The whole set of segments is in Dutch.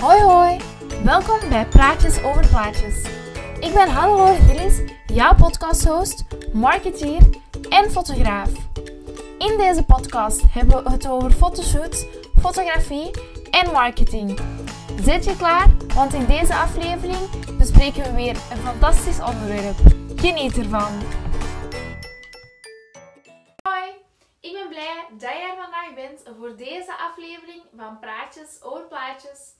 Hoi hoi, welkom bij Praatjes over Plaatjes. Ik ben Hannelore Gillis, jouw podcasthost, marketeer en fotograaf. In deze podcast hebben we het over fotoshoots, fotografie en marketing. Zit je klaar? Want in deze aflevering bespreken we weer een fantastisch onderwerp. Geniet ervan! Hoi, ik ben blij dat er vandaag bent voor deze aflevering van Praatjes over Plaatjes.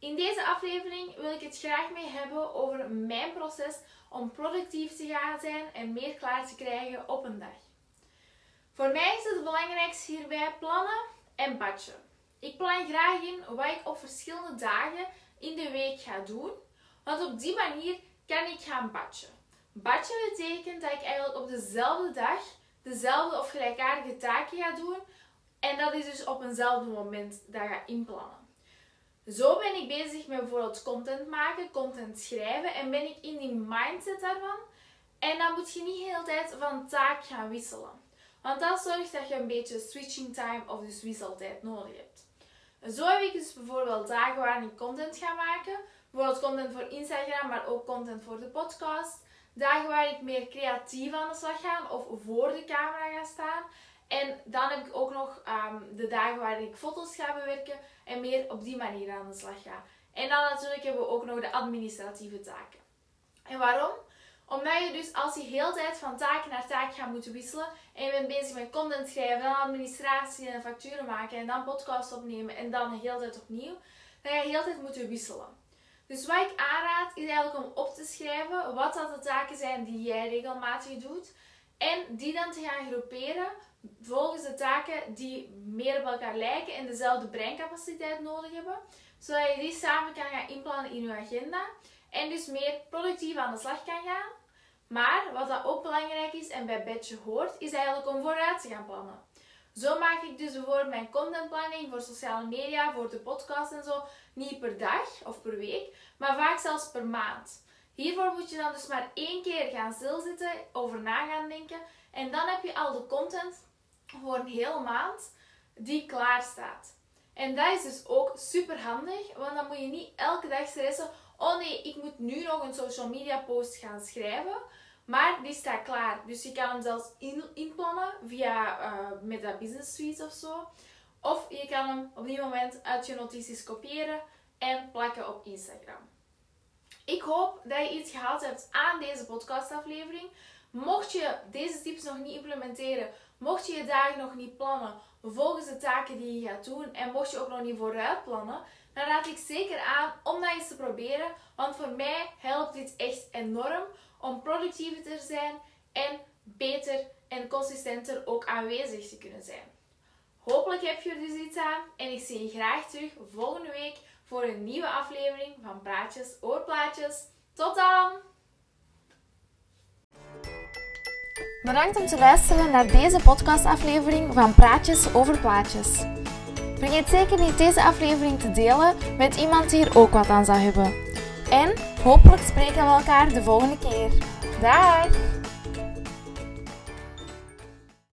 In deze aflevering wil ik het graag mee hebben over mijn proces om productief te gaan zijn en meer klaar te krijgen op een dag. Voor mij is het belangrijkste hierbij plannen en batchen. Ik plan graag in wat ik op verschillende dagen in de week ga doen, want op die manier kan ik gaan batchen. Batchen betekent dat ik eigenlijk op dezelfde dag dezelfde of gelijkaardige taken ga doen en dat is dus op eenzelfde moment dat ga inplannen. Zo ben ik bezig met bijvoorbeeld content maken, content schrijven en ben ik in die mindset daarvan. En dan moet je niet de hele tijd van taak gaan wisselen. Want dat zorgt dat je een beetje switching time of dus wisseltijd nodig hebt. Zo heb ik dus bijvoorbeeld dagen waarin ik content ga maken. Bijvoorbeeld content voor Instagram, maar ook content voor de podcast. Dagen waar ik meer creatief aan de slag ga of voor de camera ga staan. En dan heb ik ook nog ehm, de dagen waar ik foto's ga bewerken en meer op die manier aan de slag ga. En dan natuurlijk hebben we ook nog de administratieve taken. En waarom? Omdat je dus als je heel tijd van taak naar taak gaat moeten wisselen en je bent bezig met content schrijven, dan administratie en facturen maken en dan podcast opnemen en dan de tijd opnieuw, dan ga je heel tijd moeten wisselen. Dus wat ik aanraad is eigenlijk om op te schrijven wat dat de taken zijn die jij regelmatig doet en die dan te gaan groeperen volgens de taken die meer op elkaar lijken en dezelfde breincapaciteit nodig hebben, zodat je die samen kan gaan inplannen in je agenda en dus meer productief aan de slag kan gaan. Maar wat dat ook belangrijk is en bij Badge hoort, is eigenlijk om vooruit te gaan plannen. Zo maak ik dus bijvoorbeeld mijn contentplanning voor sociale media, voor de podcast en zo, niet per dag of per week, maar vaak zelfs per maand. Hiervoor moet je dan dus maar één keer gaan stilzitten, over na gaan denken en dan heb je al de content voor een hele maand die klaar staat. En dat is dus ook super handig, want dan moet je niet elke dag stressen. Oh nee, ik moet nu nog een social media post gaan schrijven. Maar die staat klaar. Dus je kan hem zelfs in, inplannen via uh, met dat business suite of zo. Of je kan hem op die moment uit je notities kopiëren en plakken op Instagram. Ik hoop dat je iets gehaald hebt aan deze podcastaflevering. Mocht je deze tips nog niet implementeren, mocht je je dagen nog niet plannen volgens de taken die je gaat doen en mocht je ook nog niet vooruit plannen, dan raad ik zeker aan om dat eens te proberen. Want voor mij helpt dit echt enorm om productiever te zijn en beter en consistenter ook aanwezig te kunnen zijn. Hopelijk heb je er dus iets aan en ik zie je graag terug volgende week voor een nieuwe aflevering van Praatjes Oorplaatjes. Tot dan! Bedankt om te luisteren naar deze podcastaflevering van Praatjes over Plaatjes. Vergeet zeker niet deze aflevering te delen met iemand die er ook wat aan zou hebben. En hopelijk spreken we elkaar de volgende keer. Dag!